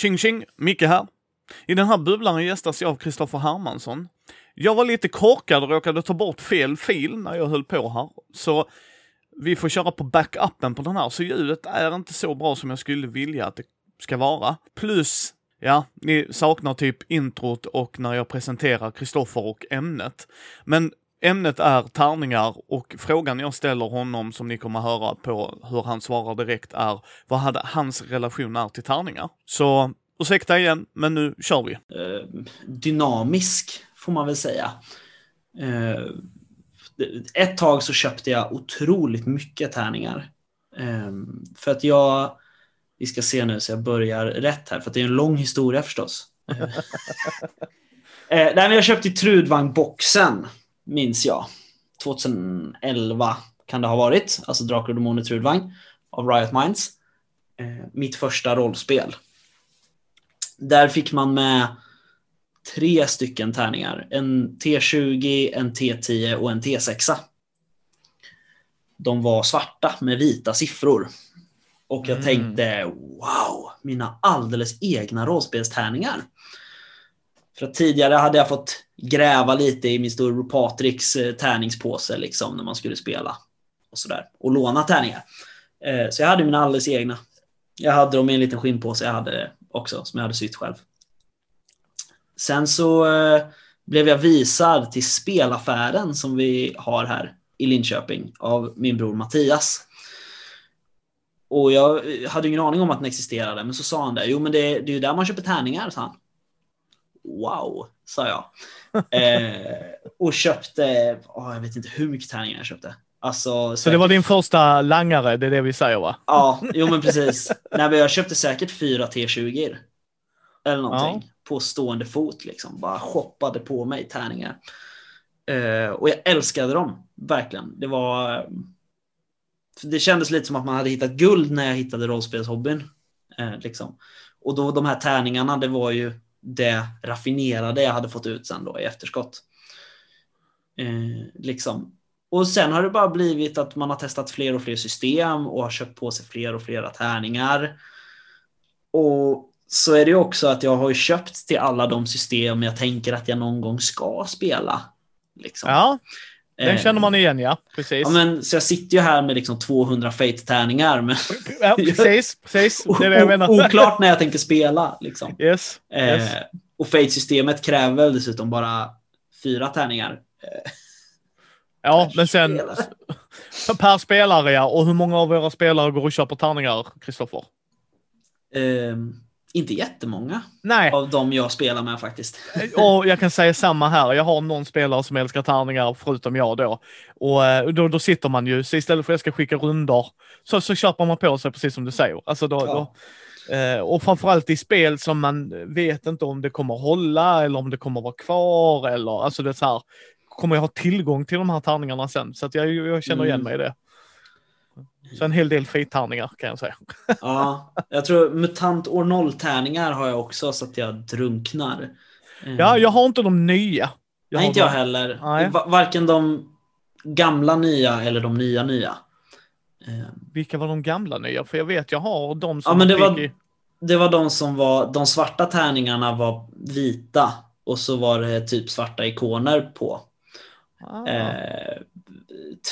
Tjing tjing, Micke här. I den här bubblan gästas jag av Kristoffer Hermansson. Jag var lite korkad och råkade ta bort fel fil när jag höll på här, så vi får köra på backupen på den här, så ljudet är inte så bra som jag skulle vilja att det ska vara. Plus, ja, ni saknar typ introt och när jag presenterar Kristoffer och ämnet. Men Ämnet är tärningar och frågan jag ställer honom som ni kommer höra på hur han svarar direkt är vad hade hans relation är till tärningar? Så ursäkta igen, men nu kör vi. Eh, dynamisk får man väl säga. Eh, ett tag så köpte jag otroligt mycket tärningar. Eh, för att jag, vi ska se nu så jag börjar rätt här, för att det är en lång historia förstås. nej, men jag köpte Trudvang-boxen minns jag. 2011 kan det ha varit, alltså Drakar och Demoner Trudvang av Riot Minds. Eh, mitt första rollspel. Där fick man med tre stycken tärningar. En T20, en T10 och en T6. De var svarta med vita siffror. Och jag mm. tänkte wow, mina alldeles egna rollspelstärningar. För tidigare hade jag fått gräva lite i min storebror Patricks eh, tärningspåse liksom när man skulle spela. Och sådär. Och låna tärningar. Eh, så jag hade mina alldeles egna. Jag hade dem i en liten skinnpåse jag hade också, som jag hade sytt själv. Sen så eh, blev jag visad till spelaffären som vi har här i Linköping av min bror Mattias. Och jag eh, hade ingen aning om att den existerade, men så sa han det. Jo, men det, det är ju där man köper tärningar, sa han. Wow, sa jag. Eh, och köpte, oh, jag vet inte hur mycket tärningar jag köpte. Alltså, så det var din första langare, det är det vi säger va? Ja, jo men precis. Nej, men jag köpte säkert fyra T20 eller någonting ja. på stående fot liksom. Bara shoppade på mig tärningar. Eh, och jag älskade dem, verkligen. Det var... Det kändes lite som att man hade hittat guld när jag hittade rollspelshobbyn. Eh, liksom. Och då de här tärningarna, det var ju det raffinerade jag hade fått ut sen då i efterskott. Eh, liksom. Och sen har det bara blivit att man har testat fler och fler system och har köpt på sig fler och fler tärningar. Och så är det ju också att jag har köpt till alla de system jag tänker att jag någon gång ska spela. Liksom. Ja, den eh, känner man igen ja. Precis. Ja, men, så jag sitter ju här med liksom 200 Fate-tärningar. Men ja, precis, precis. Det är det jag menar. Oklart när jag tänker spela. Liksom. Yes, yes. Eh, och Fate-systemet kräver dessutom bara fyra tärningar. Eh, ja, men sen per spelare ja. Och hur många av våra spelare går och köper tärningar, Kristoffer? Um, inte jättemånga Nej. av de jag spelar med faktiskt. och jag kan säga samma här. Jag har någon spelare som älskar tärningar förutom jag då. Och eh, då, då sitter man ju, så istället för att jag ska skicka runder så, så köper man på sig precis som du säger. Alltså då, ja. då eh, och framförallt i spel som man vet inte om det kommer hålla eller om det kommer vara kvar eller alltså det är så här. Kommer jag ha tillgång till de här tärningarna sen? Så att jag, jag känner igen mm. mig i det. Så en hel del frittärningar kan jag säga. Ja, jag tror MUTANT år 0-tärningar har jag också så att jag drunknar. Ja, jag har inte de nya. Jag Nej, inte jag heller. Nej. Varken de gamla nya eller de nya nya. Eh. Vilka var de gamla nya? För jag vet, jag har de som... Ja, men det var, det var de som var... De svarta tärningarna var vita och så var det typ svarta ikoner på. Ah. Eh,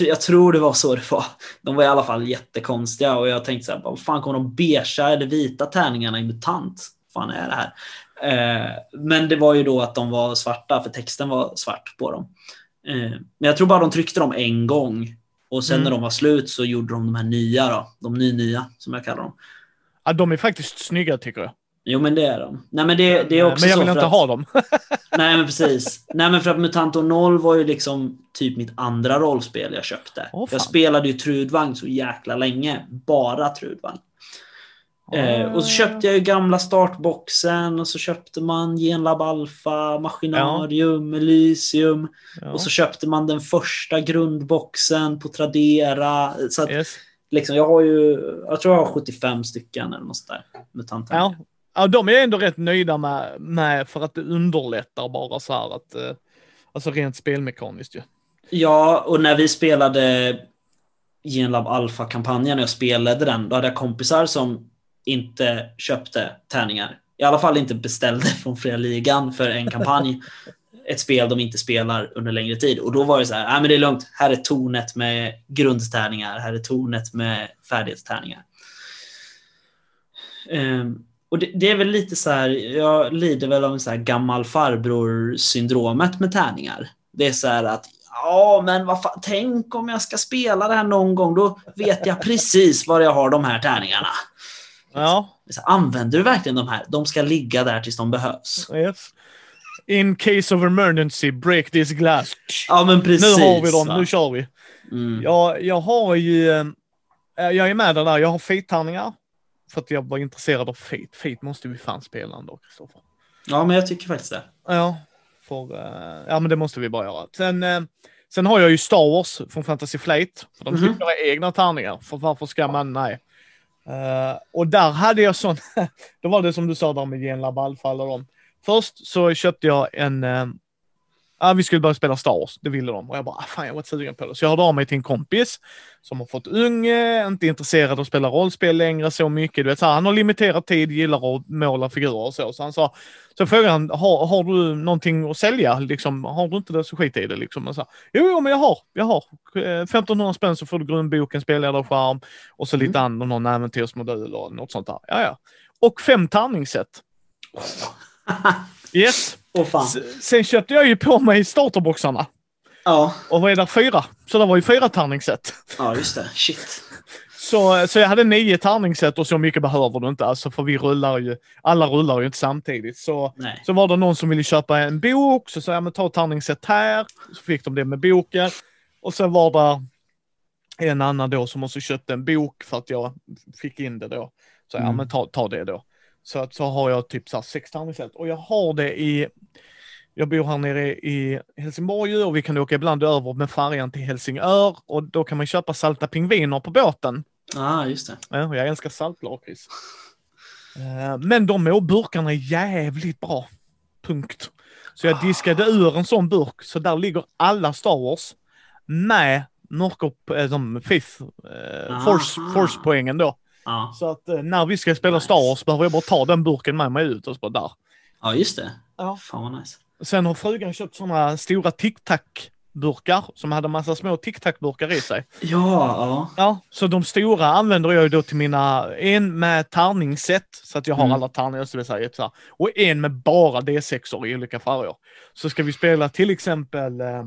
jag tror det var så det var. De var i alla fall jättekonstiga och jag tänkte så här, vad fan kommer de beiga eller vita tärningarna i MUTANT? Vad fan är det här? Eh, men det var ju då att de var svarta för texten var svart på dem. Eh, men jag tror bara de tryckte dem en gång och sen mm. när de var slut så gjorde de de här nya då, de ny-nya som jag kallar dem. Ja, de är faktiskt snygga tycker jag. Jo men det är de. Nej men det, det är också Men jag vill inte att, ha dem. nej men precis. Nej men för att Mutanto 0 var ju liksom typ mitt andra rollspel jag köpte. Oh, jag spelade ju Trudvang så jäkla länge. Bara Trudvang. Oh. Eh, och så köpte jag ju gamla startboxen och så köpte man Genlab Alpha, Maskinarium, ja. Elysium. Ja. Och så köpte man den första grundboxen på Tradera. Så att, yes. liksom, jag har ju, jag tror jag har 75 stycken eller något sånt där. Mutanter. Ja. Ja, de är ändå rätt nöjda med, med för att det underlättar bara så här att, eh, alltså rent spelmekaniskt ju. Ja, och när vi spelade Genlab Alpha-kampanjen och jag spelade den, då hade jag kompisar som inte köpte tärningar i alla fall inte beställde från Fria Ligan för en kampanj. ett spel de inte spelar under längre tid. Och då var det så här, nej men det är lugnt, här är tornet med grundtärningar, här är tornet med färdighetstärningar. Um, och det, det, är väl lite så här, jag lider väl av så här gammal farbror syndromet med tärningar. Det är så här att Ja, men vad fan, tänk om jag ska spela det här någon gång, då vet jag precis var jag har de här tärningarna. Ja. Använder du verkligen de här? De ska ligga där tills de behövs. Yes. In case of emergency, break this glass. Ja, men precis. Nu har vi dem, va? nu kör vi. Mm. Jag, jag har ju, äh, jag är med där, jag har feet-tärningar. För att jag var intresserad av feet. Feet måste vi fan spela ändå, Kristoffer. Ja, men jag tycker faktiskt det. Ja, för, äh, ja men det måste vi bara göra. Sen, äh, sen har jag ju Star Wars från Fantasy Flight. För de tycker jag är egna tärningar. För varför ska man, nej. Eh, och där hade jag sån, då var det som du sa där med genlaballfall och dem. Först så köpte jag en, uh, ah, vi skulle börja spela Star Wars, det ville de. Och jag bara, ah, fan jag var sugen på det. Så jag hörde av mig till en kompis som har fått unge, inte intresserad av att spela rollspel längre så mycket. Du vet, så här, han har limiterad tid, gillar att måla figurer och så. Så han sa, så frågade han, har, har du någonting att sälja? Liksom, har du inte det så skit i det. Liksom. Och så, jo, jo, men jag har, jag har. Eh, 1500 spänn så får du grundboken, spelledarskärm och så lite mm. någon äventyrsmodul och något sånt där. Ja, ja. Och fem tärningssätt. Yes. Fan. Sen köpte jag ju på mig starterboxarna. Ja. Och vad är det? Fyra. Så det var ju fyra tärningssätt. Ja, just det. Shit. Så, så jag hade nio tärningssätt och så mycket behöver du inte. Alltså för vi rullar ju, alla rullar ju inte samtidigt. Så, Nej. så var det någon som ville köpa en bok, så sa jag men ta tärningssätt här. Så fick de det med boken. Och sen var det en annan då som också köpte en bok för att jag fick in det då. Så mm. ja men ta, ta det då. Så att så har jag typ så här sex tärningssätt och jag har det i jag bor här nere i Helsingborg och vi kan åka ibland över med färjan till Helsingör och då kan man köpa salta pingviner på båten. Ja, ah, just det. Ja, jag älskar saltlakrits. Eh, men de burkarna är jävligt bra. Punkt. Så jag diskade ur en sån burk, så där ligger alla Star Wars med Norcop, de Fifth, eh, Force, Force-poängen då. Ja. Så att eh, när vi ska spela nice. Star Wars behöver jag bara ta den burken med mig ut och så bara där. Ja, just det. Ja. Fan vad nice. Sen har frugan köpt sådana stora tic-tac-burkar som hade massa små tic-tac-burkar i sig. Ja, ja. Ja, så de stora använder jag då till mina, en med tärningssätt, så att jag har Mm. alla tärningar, så här, och en med bara D6 i olika färger. Så ska vi spela till exempel, eh,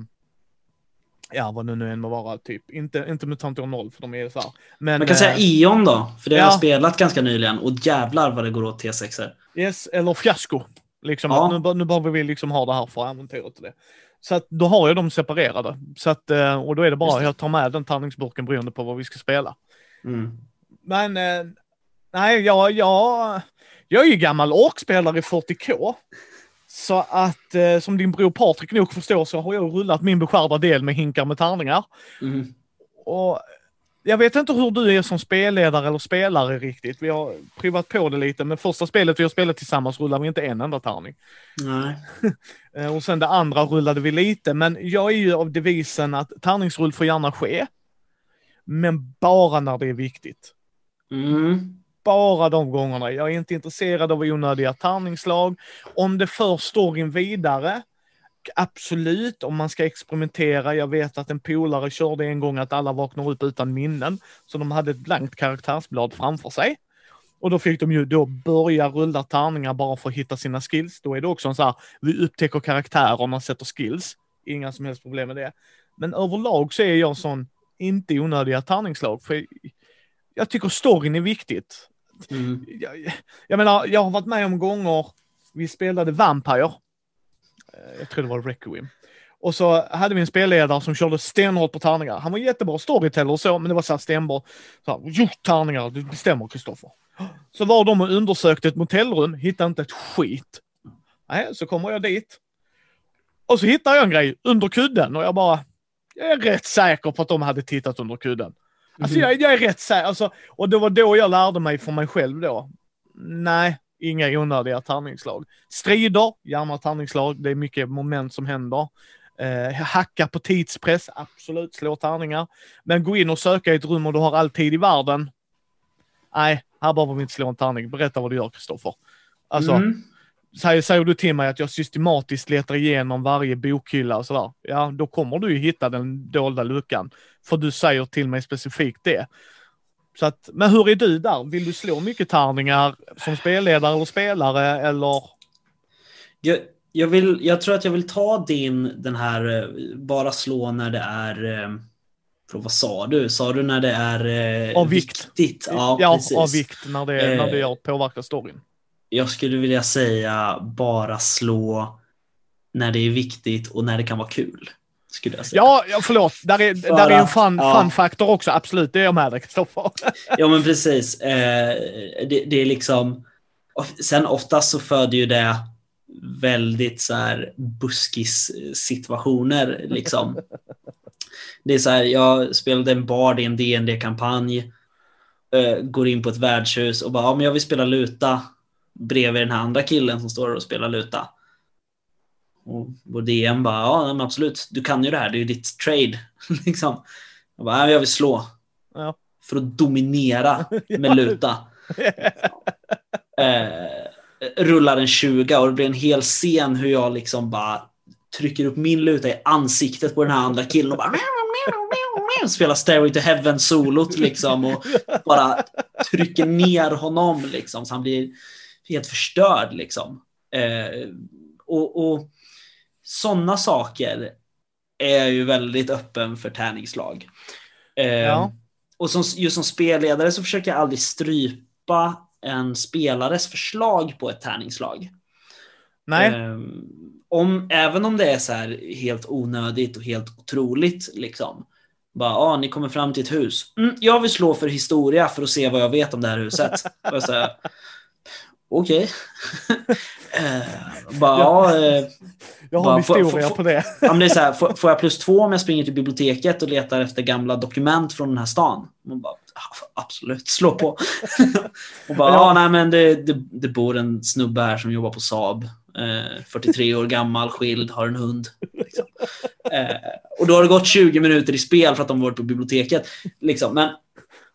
ja vad det nu än må vara, typ, inte, inte MUTANT 0 för de är så här. Men, Man kan säga eh, Ion då, för det har ja. jag spelat ganska nyligen och jävlar vad det går åt T6. Yes, eller fiasko. Liksom, Ja. att nu, nu behöver vi liksom ha det här för äventyret och det. Så att då har jag dem separerade. Så att, eh, och då är det bara, det. jag tar med den tärningsburken beroende på vad vi ska spela. Mm. Men eh, nej, jag, jag, jag är ju gammal orkspelare i 40K. Så att eh, som din bror Patrik nog förstår så har jag rullat min beskärda del med hinkar med tärningar. Mm. Och jag vet inte hur du är som spelledare eller spelare riktigt. Vi har provat på det lite, men första spelet vi har spelat tillsammans rullade vi inte en enda tärning. Nej. Eh, Och sen det andra rullade vi lite, men jag är ju av devisen att tärningsrull får gärna ske. Men bara när det är viktigt. Mm. Bara de gångerna. Jag är inte intresserad av onödiga tärningslag. Om det för storyn vidare, absolut, om man ska experimentera. Jag vet att en polare körde en gång att alla vaknar upp utan minnen. Så de hade ett blankt karaktärsblad framför sig. Och då fick de ju då börja rulla tärningar bara för att hitta sina skills. Då är det också en så här, vi upptäcker karaktärerna, sätter skills. Inga som helst problem med det. Men överlag så är jag sån, inte onödiga tärningslag. För jag tycker storyn är viktigt. Mm. Jag, jag menar, jag har varit med om gånger, vi spelade Vampire. Eh, Jag tror det var Requiem. Och så hade vi en spelledare som körde stenhårt på tärningar. Han var jättebra storyteller och så, men det var så här stenbart. Så här, tärningar, du bestämmer Kristoffer. Så var de och undersökte ett motellrum, hittade inte ett skit. Nej, så kommer jag dit. Och så hittar jag en grej under kudden och jag bara, jag är rätt säker på att de hade tittat under kudden. Alltså jag, jag är rätt säker, alltså, och det var då jag lärde mig för mig själv då. Nej, inga onödiga tärningslag. Strider, gärna tärningslag, det är mycket moment som händer. Eh, hacka på tidspress, absolut, slå tärningar. Men gå in och söka i ett rum och du har all tid i världen. Nej, här behöver vi inte slå en tärning. Berätta vad du gör, Kristoffer. Alltså, Mm säger, säger du till mig att jag systematiskt letar igenom varje bokhylla och sådär, ja då kommer du ju hitta den dolda luckan. För du säger till mig specifikt det. Så att, men hur är du där? Vill du slå mycket tärningar som spelledare eller spelare eller? Jag, jag, vill, jag tror att jag vill ta din, den här, eh, bara slå när det är, eh, för vad sa du? Sa du när det är eh, Av vikt. viktigt? Ja, ja precis. av vikt när det, när det Eh. påverkar storyn. Jag skulle vilja säga bara slå när det är viktigt och när det kan vara kul. Skulle jag säga. Ja, förlåt. Där är, För där är en fun, ja. fun-faktor också. Absolut, det är jag med dig Kristoffer. Ja, men precis. Eh, det, det är liksom... Sen oftast så föder ju det väldigt så här buskis-situationer. Liksom. Det är så här, jag spelade en bard i en dd kampanj eh, går in på ett värdshus och bara, ja men jag vill spela luta bredvid den här andra killen som står och spelar luta. Och vår DM bara, ja men absolut, du kan ju det här, det är ju ditt trade. liksom. Jag bara, ja, jag vill slå. Ja. För att dominera med luta. Eh, rullar en 20 och det blir en hel scen hur jag liksom bara trycker upp min luta i ansiktet på den här andra killen och bara spelar Stairway to Heaven solot liksom och bara trycker ner honom liksom så han blir helt förstörd liksom. Eh, och, och sådana saker är jag ju väldigt öppen för tärningslag. Eh, Ja. Och som, just som spelledare så försöker jag aldrig strypa en spelares förslag på ett tärningslag. Nej, Ehm, om, även om det är så här helt onödigt och helt otroligt liksom. Bara, ah, ni kommer fram till ett hus. Mm, jag vill slå för historia för att se vad jag vet om det här huset. Och säger, Okej. Eh, bara, ja, eh, jag har bara, en får- historia får- på det. ja, men det är så här, får, får jag plus två om jag springer till biblioteket och letar efter gamla dokument från den här stan? Man bara, "Ah, absolut, slå på. och bara, ja, nej men det, det, det bor en snubbe här som jobbar på Saab. Eh, 43 år gammal, skild, har en hund. Liksom. Eh, och då har det gått 20 minuter i spel för att de varit på biblioteket. Liksom. Men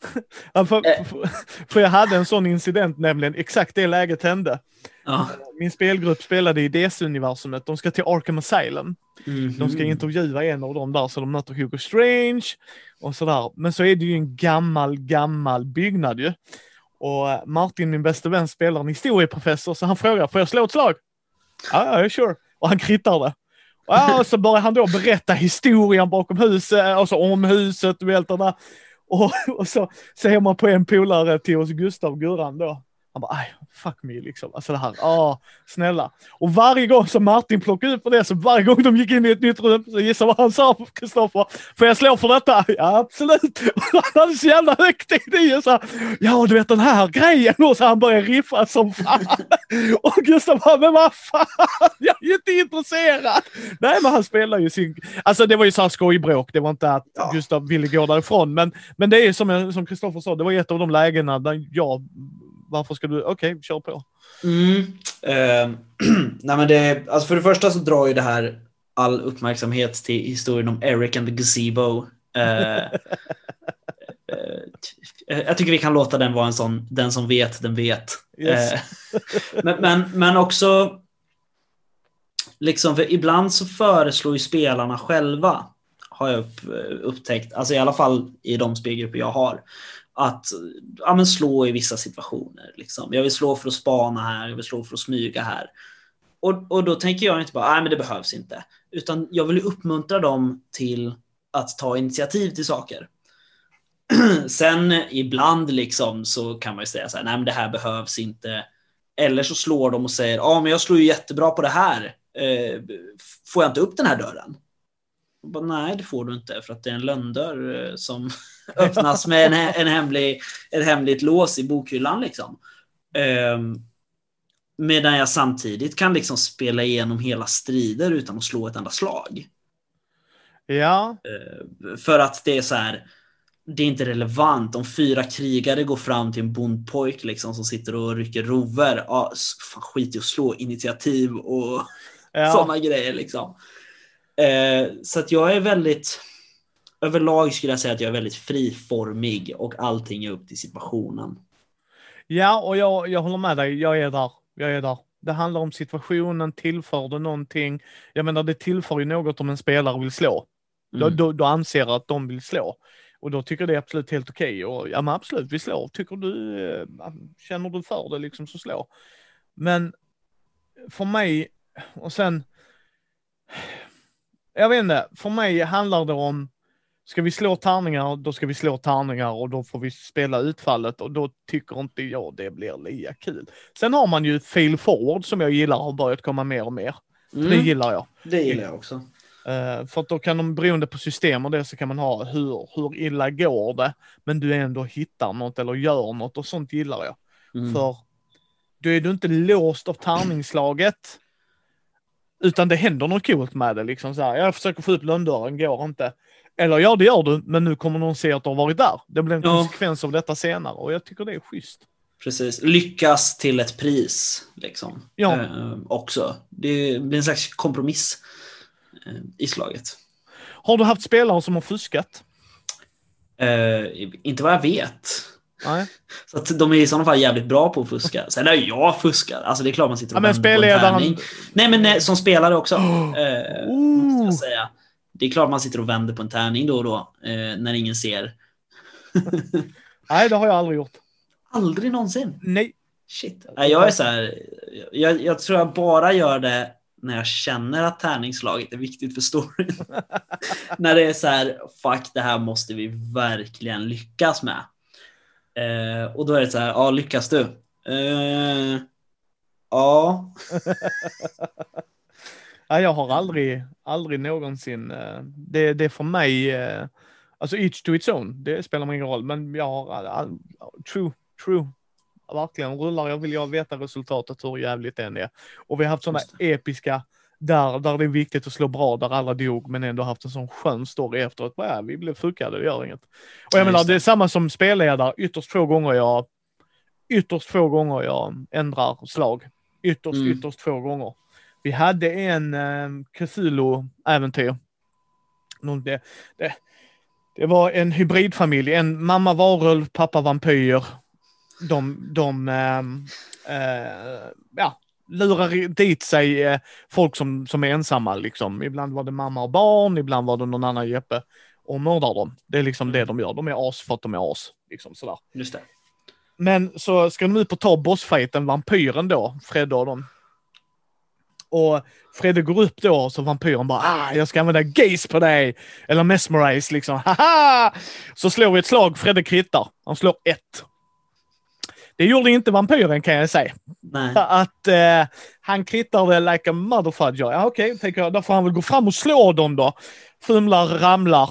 för, Eh. för, för jag hade en sån incident nämligen, exakt det läget hände. ja. Min spelgrupp spelade i DC-universumet, de ska till Arkham Asylum. Mhm. De ska intervjua en av dem där så de möter Hugo Strange och sådär. Men så är det ju en gammal, gammal byggnad ju. Och eh, Martin, min bästa vän, spelar en historieprofessor så han frågar, får jag slå ett slag? Ja, ja, sure. Och han krittar det. Ja, och så börjar han då berätta historien bakom huset, alltså om huset och allt det där. Och, och så ser man på en polare till oss, Gustav Gurran då. Han bara, aj, fuck me liksom. Alltså det här, ah, snälla. Och varje gång som Martin plockade upp på det, så varje gång de gick in i ett nytt rum, så gissa vad han sa, Kristoffer? Får jag slå för detta? Ja, absolut. Och han hade så jävla högt i och Så här, ja, du vet den här grejen. Och så han började riffa som fan. Och Gustav bara, men vad fan, jag är ju inte intresserad. Nej, men han spelar ju sin... Alltså det var ju så här skojbråk, det var inte att Ja. Gustav ville gå därifrån. Men, men det är som, jag- som Kristoffer sa, det var ett av de lägena där jag... Varför ska du... Okej, kör på. Mm. Eh, nej men det, alltså för det första så drar ju det här all uppmärksamhet till historien om Eric and the Gazebo. Eh, eh, jag tycker vi kan låta den vara en sån, den som vet, den vet. Yes. Eh, men, men, men också, liksom, för ibland så föreslår ju spelarna själva, har jag upp, upptäckt, alltså i alla fall i de spelgrupper jag har, att ja, men slå i vissa situationer. Liksom. Jag vill slå för att spana här, jag vill slå för att smyga här. Och, och då tänker jag inte bara, nej men det behövs inte. Utan jag vill uppmuntra dem till att ta initiativ till saker. Sen ibland liksom så kan man ju säga så här, nej men det här behövs inte. Eller så slår de och säger, ja men jag slår ju jättebra på det här. Eh, får jag inte upp den här dörren? Bara, nej, det får du inte för att det är en lönndörr eh, som öppnas med en, en hemlig, ett hemligt lås i bokhyllan. Liksom. Ehm, medan jag samtidigt kan liksom spela igenom hela strider utan att slå ett enda slag. Ja, Eh, för att det är så här, det är inte relevant om fyra krigare går fram till en bondpojk liksom, som sitter och rycker rover. Ja, fan, skit i att slå initiativ och ja. sådana grejer. Liksom. Eh, så att jag är väldigt, överlag skulle jag säga att jag är väldigt friformig och allting är upp till situationen. Ja, och jag, jag håller med dig. Jag är där jag är där. Det handlar om situationen, tillför det någonting? Jag menar, det tillför ju något om en spelare vill slå. Då, Mm. då, då anser jag att de vill slå. Och då tycker jag det är absolut helt okej. Och ja men absolut, vi slår. Tycker du, eh, känner du för det liksom så slå. Men för mig, och sen, jag vet inte, för mig handlar det om, ska vi slå tärningar, då ska vi slå tärningar och då får vi spela utfallet och då tycker inte jag det blir lika kul. Sen har man ju fail forward som jag gillar har börjat komma mer och mer. För Det Mm, gillar jag. det gillar jag också. Eh, för att då kan de, beroende på system och det, så kan man ha hur, hur illa går det, men du ändå hittar något eller gör något och sånt gillar jag. Mm. För då är du inte låst av tärningslaget, utan det händer något coolt med det. Liksom så här, jag försöker få upp lönndörren, går inte. Eller ja, det gör du, men nu kommer någon se att du har varit där. Det blir en Ja. konsekvens av detta senare och jag tycker det är schysst. Precis. Lyckas till ett pris. Liksom. Ja. Eh, också. Det blir en slags kompromiss eh, i slaget. Har du haft spelare som har fuskat? Eh, inte vad jag vet. Nej. Så att de är i sådana fall jävligt bra på att fuska. Sen är jag fuskar. Alltså det är klart man sitter och Ja, men vänder på en spelledaren... Nej men nej, som spelare också. Eh, måste Oh. jag säga. Det är klart man sitter och vänder på en tärning då och då. Eh, när ingen ser. Nej, det har jag aldrig gjort. Aldrig någonsin. Nej. Shit. Nej, jag är så här. Jag, jag tror jag bara gör det när jag känner att tärningslaget är viktigt för storyn. när det är så här, fuck det här måste vi verkligen lyckas med. Eh, och då är det så här, ja lyckas du? Eh, ja. Jag har aldrig, aldrig någonsin, eh, det, det är för mig, eh, alltså each to its own, det spelar ingen roll, men jag har, true, true, verkligen rullar jag vill jag veta resultatet hur jävligt det än är. Och vi har haft sådana episka, där, där det är viktigt att slå bra, där alla dog, men ändå haft en sån skön story efteråt. Ja, vi blev fuckade, det gör inget. Och jag Ja, menar, det är samma som spelledare, ytterst få gånger jag, ytterst få gånger jag ändrar slag. Ytterst, Mm. ytterst få gånger. Vi hade en eh, Cthulhu-äventyr. Det, det, det var en hybridfamilj, en mamma varulv, pappa vampyr. De, de ehm, eh, ja, lurar dit sig eh, folk som, som är ensamma. Liksom. Ibland var det mamma och barn, ibland var det någon annan Jeppe och mördar dem. Det är liksom det de gör. De är as för att de är as. Liksom sådär. Just det. Men så ska de ut och ta bossfighten, vampyren då, Fredde och dem. Och Fredde går upp då, så vampyren bara ah, jag ska använda gaze på dig. Eller mesmerize liksom, haha! Så slår vi ett slag, Fredde krittar. Han slår ett. Det gjorde inte vampyren kan jag säga. Nej. Att eh, han krittade like a motherfudger. Ja okej, tänker jag, då får han väl gå fram och slå dem då. Fumlar, ramlar.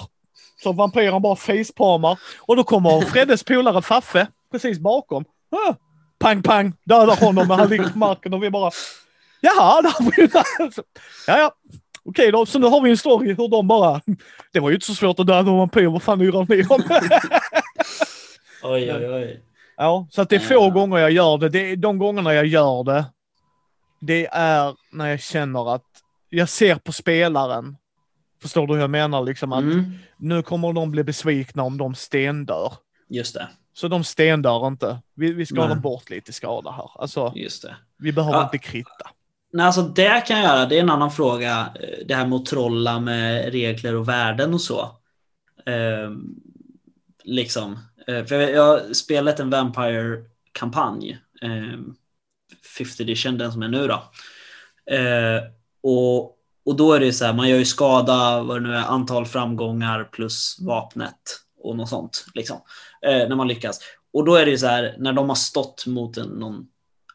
Så vampyren bara facepalmar. Och då kommer Freddes polare Faffe precis bakom. Ah, pang, pang, dödar honom men han ligger på marken och vi bara Jaha, där var ju Ja, ja. Okej då, så nu har vi en story hur de bara Det var ju inte så svårt att döda en vampyr, vad fan yrar ni om? Oj, oj, oj. Ja, så att det är få Ja. gånger jag gör det. det är, de gångerna jag gör det, det är när jag känner att jag ser på spelaren. Förstår du hur jag menar? Liksom att Mm. nu kommer de bli besvikna om de stendör. Just det. Så de stendör inte. Vi, vi ska ha Nej. bort lite skada här. Alltså, Just det. vi behöver Ja. inte kritta. Nej, alltså det kan jag göra. Det är en annan fråga. Eh, Det här med att trolla med regler och värden och så. Ehm, liksom. Eh, för jag, har spelat en Vampire-kampanj. Ehm, um, 5th edition, den som är nu då. Eh, och, och då är det så här, man gör ju skada, vad det nu är, antal framgångar plus vapnet och något sånt. Liksom, eh, när man lyckas. Och då är det ju så här, när de har stått mot en, någon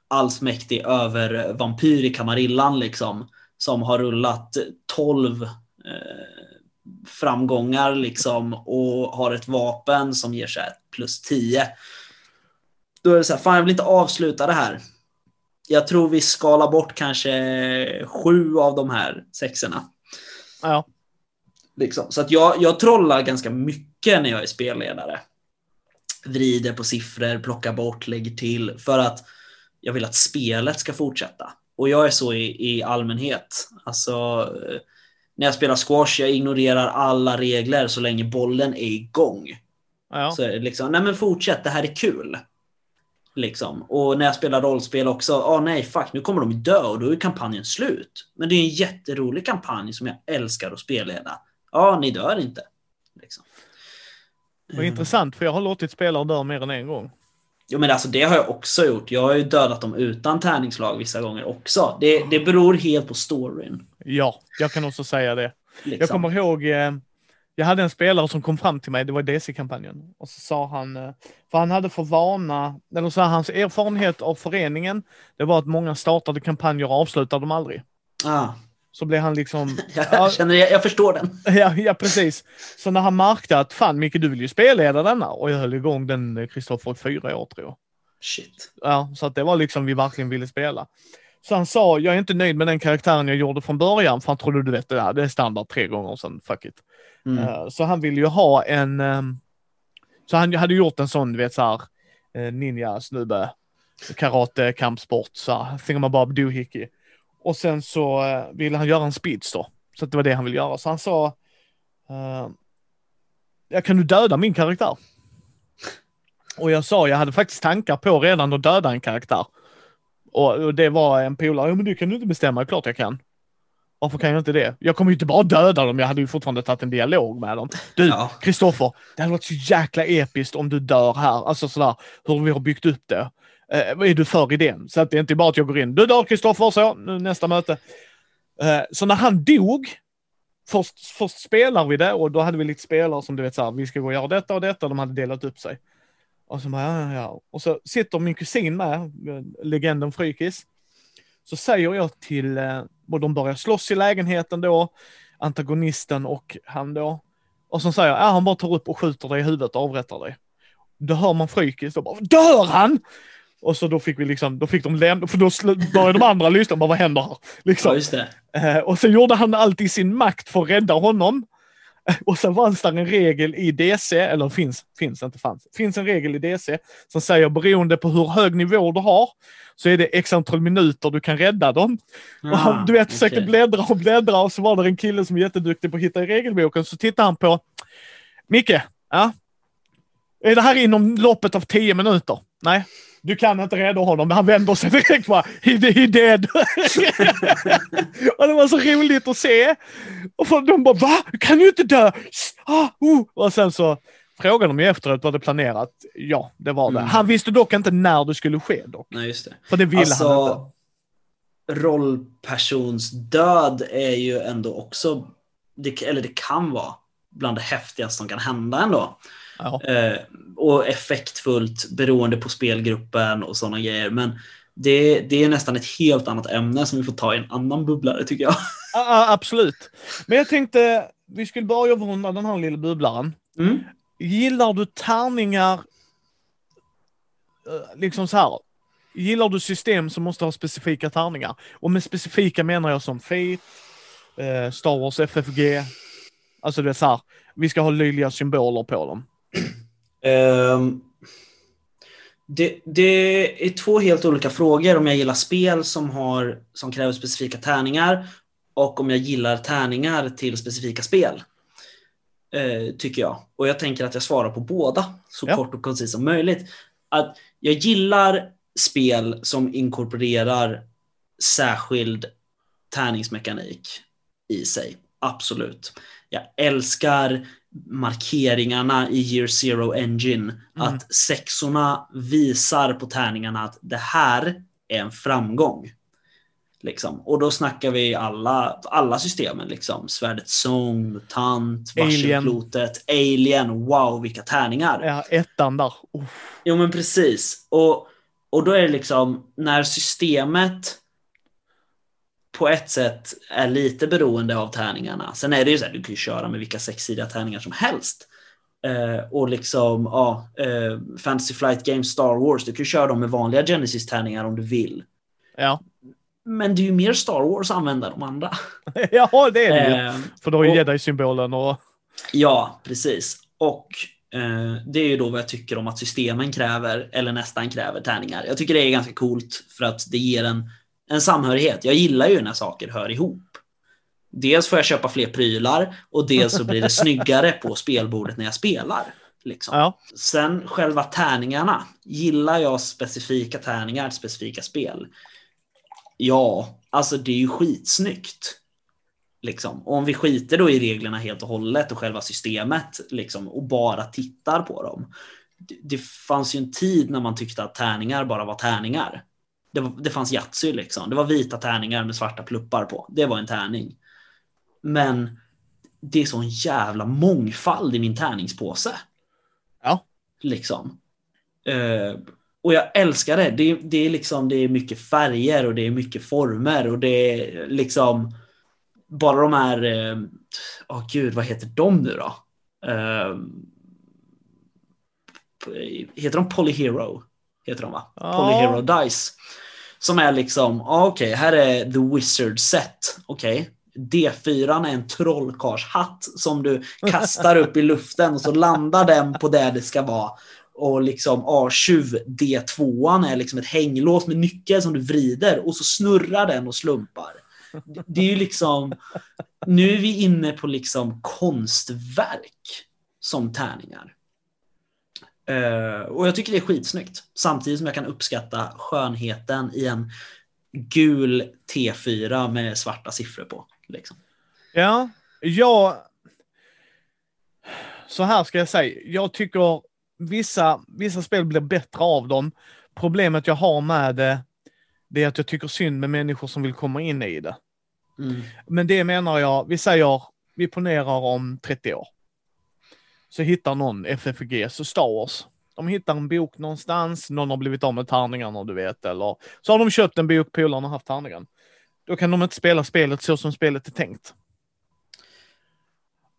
allsmäktig övervampyr i Kamarillan liksom. Som har rullat 12 eh, framgångar liksom och har ett vapen som ger sig plus 10. Då är det så här, fan jag vill inte avsluta det här. Jag tror vi skalar bort kanske sju av de här sexorna. Ja. Liksom. Så att jag, jag trollar ganska mycket när jag är spelledare. Vrider på siffror, plockar bort, lägger till. För att jag vill att spelet ska fortsätta. Och jag är så i, i allmänhet. Alltså, eh, när jag spelar squash, jag ignorerar alla regler så länge bollen är igång. Ja. Så liksom, nej men fortsätt, det här är kul. Liksom. Och när jag spelar rollspel också, ah nej fuck nu kommer de dö och då är kampanjen slut. Men det är en jätterolig kampanj som jag älskar att spelleda. Ja, ah, ni dör inte. Liksom. Vad intressant, för jag har låtit spelare dö mer än en gång. Jo men alltså det har jag också gjort. Jag har ju dödat dem utan tärningslag vissa gånger också. Det, det beror helt på storyn. Ja, jag kan också säga det. Liksom. Jag kommer ihåg, eh, jag hade en spelare som kom fram till mig, det var DC-kampanjen, och så sa han, eh, för han hade för vana, eller så här, hans erfarenhet av föreningen, det var att många startade kampanjer och avslutade dem aldrig. Ah. Så blev han liksom... jag, känner, jag, jag förstår den. ja, ja, precis. Så när han märkte att fan Micke, du vill ju spelleda denna, och jag höll igång den, Kristoffer, i fyra år tror jag. Shit. Ja, så att det var liksom vi verkligen ville spela. Så han sa, jag är inte nöjd med den karaktären jag gjorde från början, för han trodde du vet det där, det är standard tre gånger, sen fuck it. Mm. Uh, så han ville ju ha en, um, så han hade gjort en sån, du vet såhär, uh, ninja-snubbe, karate, kampsport, såhär, thingamabob doohickey. Och sen så uh, ville han göra en speedster, så det var det han ville göra. Så han sa, uh, ja, kan du döda min karaktär? Och jag sa, jag hade faktiskt tankar på redan att döda en karaktär. Och, och det var en polare, ja men du kan du inte bestämma, klart jag kan. Varför kan jag inte det? Jag kommer ju inte bara döda dem, jag hade ju fortfarande tagit en dialog med dem. Du, Kristoffer, ja. det hade varit så jäkla episkt om du dör här. Alltså sådär, hur vi har byggt upp det. Eh, är du för idén? Så att det är inte bara att jag går in, du dör Kristoffer, så, nu nästa möte. Eh, så när han dog, först, först spelar vi det och då hade vi lite spelare som du vet såhär, vi ska gå och göra detta och detta, de hade delat upp sig. Och så bara, ja, ja. Och så sitter min kusin med, legenden Frykis. Så säger jag till, eh, och de börjar slåss i lägenheten då, antagonisten och han då. Och så säger jag, ja han bara tar upp och skjuter dig i huvudet och avrättar dig. Då hör man Frykis, då bara, dör han? Och så då fick vi liksom, då fick de lämna, för då började de andra lyssna, bara vad händer här? Liksom. Ja, eh, och så gjorde han allt i sin makt för att rädda honom. Och sen fanns det en regel i DC, eller finns, finns inte fanns, finns en regel i DC som säger beroende på hur hög nivå du har så är det x antal minuter du kan rädda dem. Ah, och du vet, okay. försökte bläddra och bläddra och så var det en kille som är jätteduktig på att hitta i regelboken så tittar han på Micke, ja? Är det här inom loppet av tio minuter? Nej, du kan inte rädda honom. Han vänder sig direkt bara, he, he dead. och det var så roligt att se. Och för de bara, va? Du kan ju inte dö! Ah, uh. Och sen så frågade de ju efteråt, var det planerat? Ja, det var det. Mm. Han visste dock inte när det skulle ske dock. Nej, just det. För det ville alltså, han inte. Rollpersons död är ju ändå också, det, eller det kan vara, bland det häftigaste som kan hända ändå. Ja. Eh, och effektfullt beroende på spelgruppen och sådana grejer. Men det, det är nästan ett helt annat ämne som vi får ta i en annan bubblare tycker jag. Ja, absolut. Men jag tänkte, vi skulle börja avrunda den här lilla bubblaren. Mm. Gillar du tärningar, eh, liksom så här, gillar du system som måste ha specifika tärningar? Och med specifika menar jag som Fate, eh, Star Wars FFG, alltså det är så här, vi ska ha löjliga symboler på dem. Um, det, det, är två helt olika frågor om jag gillar spel som, har, som kräver specifika tärningar och om jag gillar tärningar till specifika spel. Uh, tycker jag. Och jag tänker att jag svarar på båda så ja. kort och koncist som möjligt. Att jag gillar spel som inkorporerar särskild tärningsmekanik i sig. Absolut. Jag älskar markeringarna i Year Zero Engine. Mm. Att sexorna visar på tärningarna att det här är en framgång. Liksom. Och då snackar vi alla, alla systemen. Liksom. Svärdets sång, Mutant, Varselklotet, Alien. Alien. Wow, vilka tärningar. Ja, ettan där. Jo, men precis. Och, och då är det liksom när systemet på ett sätt är lite beroende av tärningarna. Sen är det ju så här, du kan ju köra med vilka sexsidiga tärningar som helst. Eh, och liksom, ja, eh, Fantasy Flight Games, Star Wars, du kan ju köra dem med vanliga Genesis-tärningar om du vill. Ja. Men det är ju mer Star Wars att använda de andra. ja, det är det. Eh, För då har ju jedi-symbolen och... Ja, precis. Och eh, det är ju då vad jag tycker om att systemen kräver, eller nästan kräver, tärningar. Jag tycker det är ganska coolt för att det ger en en samhörighet. Jag gillar ju när saker hör ihop. Dels får jag köpa fler prylar och dels så blir det snyggare på spelbordet när jag spelar. Liksom. Ja. Sen själva tärningarna. Gillar jag specifika tärningar, specifika spel? Ja, alltså det är ju skitsnyggt. Liksom. Om vi skiter då i reglerna helt och hållet och själva systemet liksom, och bara tittar på dem. Det, det fanns ju en tid när man tyckte att tärningar bara var tärningar. Det, var, det fanns Yatzy liksom. Det var vita tärningar med svarta pluppar på. Det var en tärning. Men det är sån jävla mångfald i min tärningspåse. Ja. Liksom. Eh, och jag älskar det. det. Det är liksom det är mycket färger och det är mycket former och det är liksom bara de här, eh, oh gud vad heter de nu då? Eh, heter de Polyhero? Heter de va? Ja. Polyhero Dice. Som är liksom, ah, okej, okay, här är The Wizard Set. Okej, okay. D4 är en trollkarlshatt som du kastar upp i luften och så landar den på där det ska vara. Och liksom A20 D2 är liksom ett hänglås med nyckel som du vrider och så snurrar den och slumpar. Det är ju liksom, nu är vi inne på liksom konstverk som tärningar. Uh, och jag tycker det är skitsnyggt. Samtidigt som jag kan uppskatta skönheten i en gul T4 med svarta siffror på. Liksom. Ja, jag... Så här ska jag säga. Jag tycker vissa, vissa spel blir bättre av dem. Problemet jag har med det, det är att jag tycker synd med människor som vill komma in i det. Mm. Men det menar jag, vi säger, vi ponerar om 30 år. Så hittar någon FFG, så Star Wars. De hittar en bok någonstans, någon har blivit av med tärningarna du vet, eller så har de köpt en bok, polarna har haft tärningen. Då kan de inte spela spelet så som spelet är tänkt.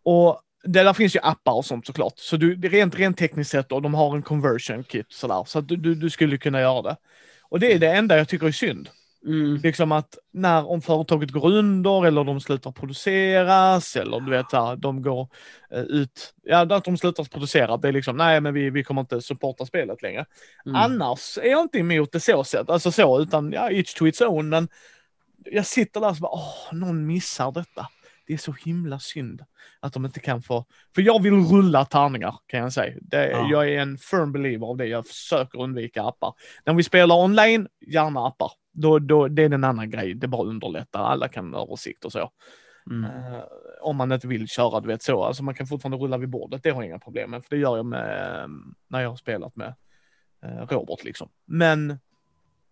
Och det där finns ju appar och sånt såklart. Så du, rent, rent tekniskt sett och de har en conversion kit sådär. Så att du, du, du skulle kunna göra det. Och det är det enda jag tycker är synd. Mm. Liksom att när, om företaget går under eller de slutar produceras eller du vet, här, de går eh, ut, ja, att de slutar producera, det är liksom, nej men vi, vi kommer inte supporta spelet längre. Mm. Annars är jag inte emot det så sätt, alltså så, utan ja, each to its own, men jag sitter där och bara, åh, någon missar detta. Det är så himla synd att de inte kan få, för jag vill rulla tärningar kan jag säga. Det, Ja. Jag är en firm believer av det, jag försöker undvika appar. När vi spelar online, gärna appar. Då, då, det är en annan grej, det bara underlättar, alla kan översikt och så. Mm. Eh, om man inte vill köra, du vet så. Alltså man kan fortfarande rulla vid bordet, det har jag inga problem med. För det gör jag med, eh, när jag har spelat med eh, Robert liksom. Men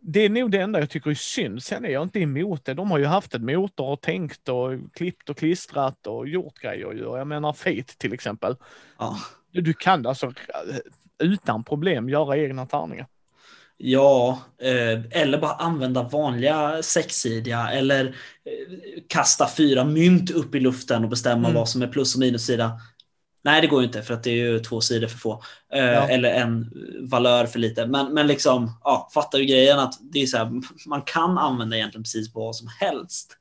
det är nog det enda jag tycker är synd. Sen är jag inte emot det. De har ju haft ett motor och tänkt och klippt och klistrat och gjort grejer Jag menar Fate till exempel. Ja. Du, du kan alltså eh, utan problem göra egna tärningar. Ja, eh, eller bara använda vanliga sexsidiga eller eh, kasta fyra mynt upp i luften och bestämma Mm. vad som är plus och minussida. Nej, det går ju inte för att det är ju två sidor för få. Eh, Ja. Eller en valör för lite. Men, men liksom, ja, fattar du grejen att det är så här, man kan använda egentligen precis vad som helst.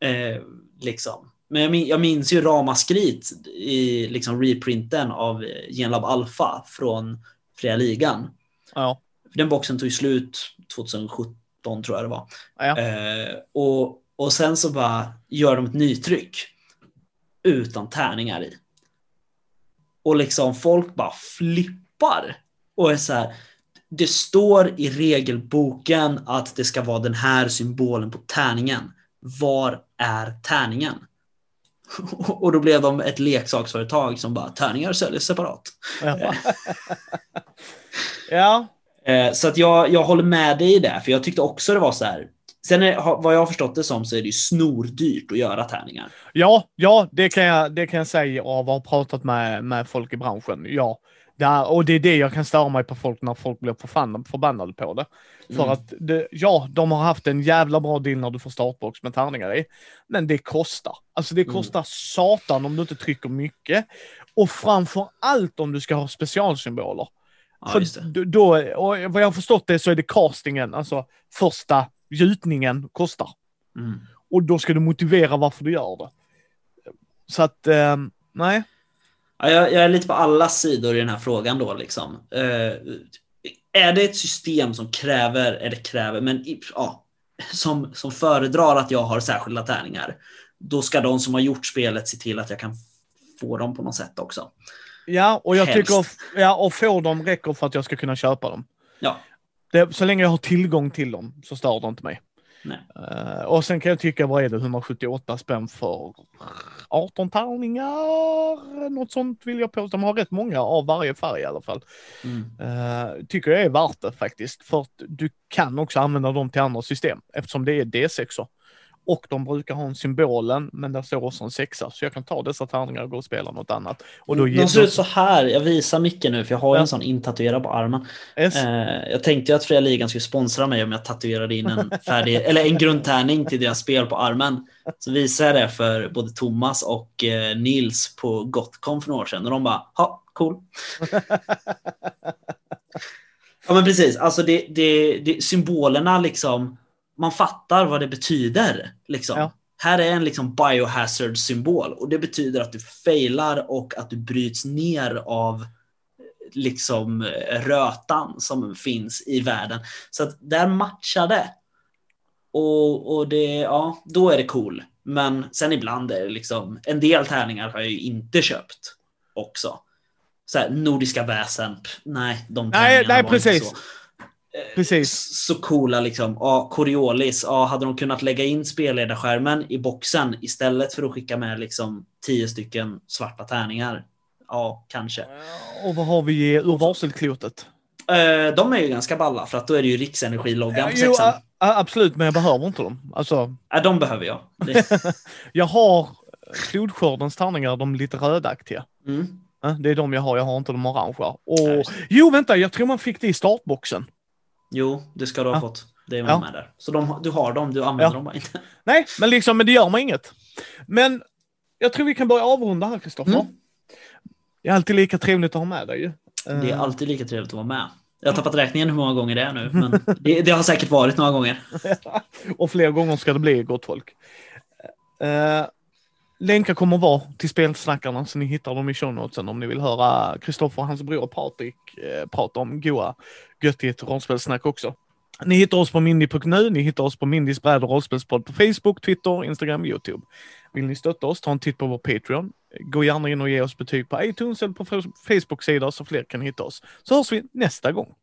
Eh, liksom. Men jag, min, jag minns ju ramaskrit i liksom reprinten av Genlab Alpha från Fria Ligan. Ja. Den boxen tog ju slut 2017 tror jag det var. Ja. Eh, och, och sen så bara gör de ett nytryck utan tärningar i. Och liksom folk bara flippar och är så här. Det står i regelboken att det ska vara den här symbolen på tärningen. Var är tärningen? Och då blev de ett leksaksföretag som bara tärningar säljs separat. Ja. ja. Eh, Så att jag, jag håller med dig i det, för jag tyckte också det var så här. Sen är, vad jag har förstått det som så är det ju snordyrt att göra tärningar. Ja, ja, det kan jag, det kan jag säga av att ha pratat med, med folk i branschen. Ja, det är, och det är det jag kan störa mig på folk när folk blir förbannade, förbannade på det. För Mm. att, det, ja, de har haft en jävla bra deal när du får startbox med tärningar i. Men det kostar. Alltså det Mm. kostar satan om du inte trycker mycket. Och framför allt om du ska ha specialsymboler. Ja, För då, och vad jag har förstått det så är det castingen, alltså första gjutningen kostar. Mm. Och då ska du motivera varför du gör det. Så att, eh, nej. Ja, jag, jag är lite på alla sidor i den här frågan då. Liksom. Eh, är det ett system som kräver, eller kräver, men ja, som, som föredrar att jag har särskilda tärningar, då ska de som har gjort spelet se till att jag kan få dem på något sätt också. Ja, och jag Helst. tycker, ja, och få dem räcker för att jag ska kunna köpa dem. Ja. Det, så länge jag har tillgång till dem så stör det inte mig. Eh, och sen kan jag tycka, vad är det, 178 spänn för 18 tärningar? Något sånt vill jag påstå. De har rätt många av varje färg i alla fall. Mm. Uh, tycker jag är värt det faktiskt. För att du kan också använda dem till andra system eftersom det är D6. Och de brukar ha en symbolen, men där står också en sexa. Så jag kan ta dessa tärningar och gå och spela något annat. Och då De ser ut så här. Jag visar mycket nu för jag har Ja. en sån intatuerad på armen. S. Eh, jag tänkte ju att Fria Ligan skulle sponsra mig om jag tatuerade in en färdig, eller en grundtärning till deras spel på armen. Så visade jag det för både Thomas och eh, Nils på Gotcon för några år sedan och de bara, ja, cool. ja men precis, alltså det, det, det, symbolerna liksom, man fattar vad det betyder. Liksom. Ja. Här är en liksom biohazard symbol och det betyder att du failar och att du bryts ner av liksom rötan som finns i världen. Så att där matchar det. Och, och det, ja, då är det cool. Men sen ibland är det liksom, en del tärningar har jag ju inte köpt också. Så här, Nordiska väsen, pff, nej, de Nej, nej, precis. så. Eh, Precis. Så coola liksom. Ja, Coriolis, ja, hade de kunnat lägga in spelledarskärmen i boxen istället för att skicka med liksom tio stycken svarta tärningar? Ja, kanske. Och vad har vi ur varselklotet? Eh, de är ju ganska balla för att då är det ju Riksenergiloggan på Jo, sexan. a- absolut, men jag behöver inte dem. Alltså, Ja, de behöver jag. Jag har flodskördens tärningar, de lite rödaktiga. mm. Ja, Det är de jag har, jag har inte de orangea. Och, jo, vänta, jag tror man fick det i startboxen. Jo, det ska du ha Ja. fått. Det är Ja. med där. Så de, du har dem, du använder Ja. dem bara inte. Nej, men liksom, men det gör mig inget. Men jag tror vi kan börja avrunda här, Kristoffer. Mm. Det är alltid lika trevligt att ha med dig ju. Det är Eh, alltid lika trevligt att vara med. Jag har tappat räkningen hur många gånger det är nu, men det, det har säkert varit några gånger. och fler gånger ska det bli, gott folk. Eh, länkar kommer vara till spelsnackarna så ni hittar dem i show notesen om ni vill höra Kristoffer och hans bror Patrik eh, prata om goa göttigt rollspelssnack också. Ni hittar oss på mindy.nu, ni hittar oss på Mindys bräd och rollspelspodd på Facebook, Twitter, Instagram, Youtube. Vill ni stötta oss, ta en titt på vår Patreon. Gå gärna in och ge oss betyg på iTunes eller på Facebook-sida så fler kan hitta oss. Så hörs vi nästa gång.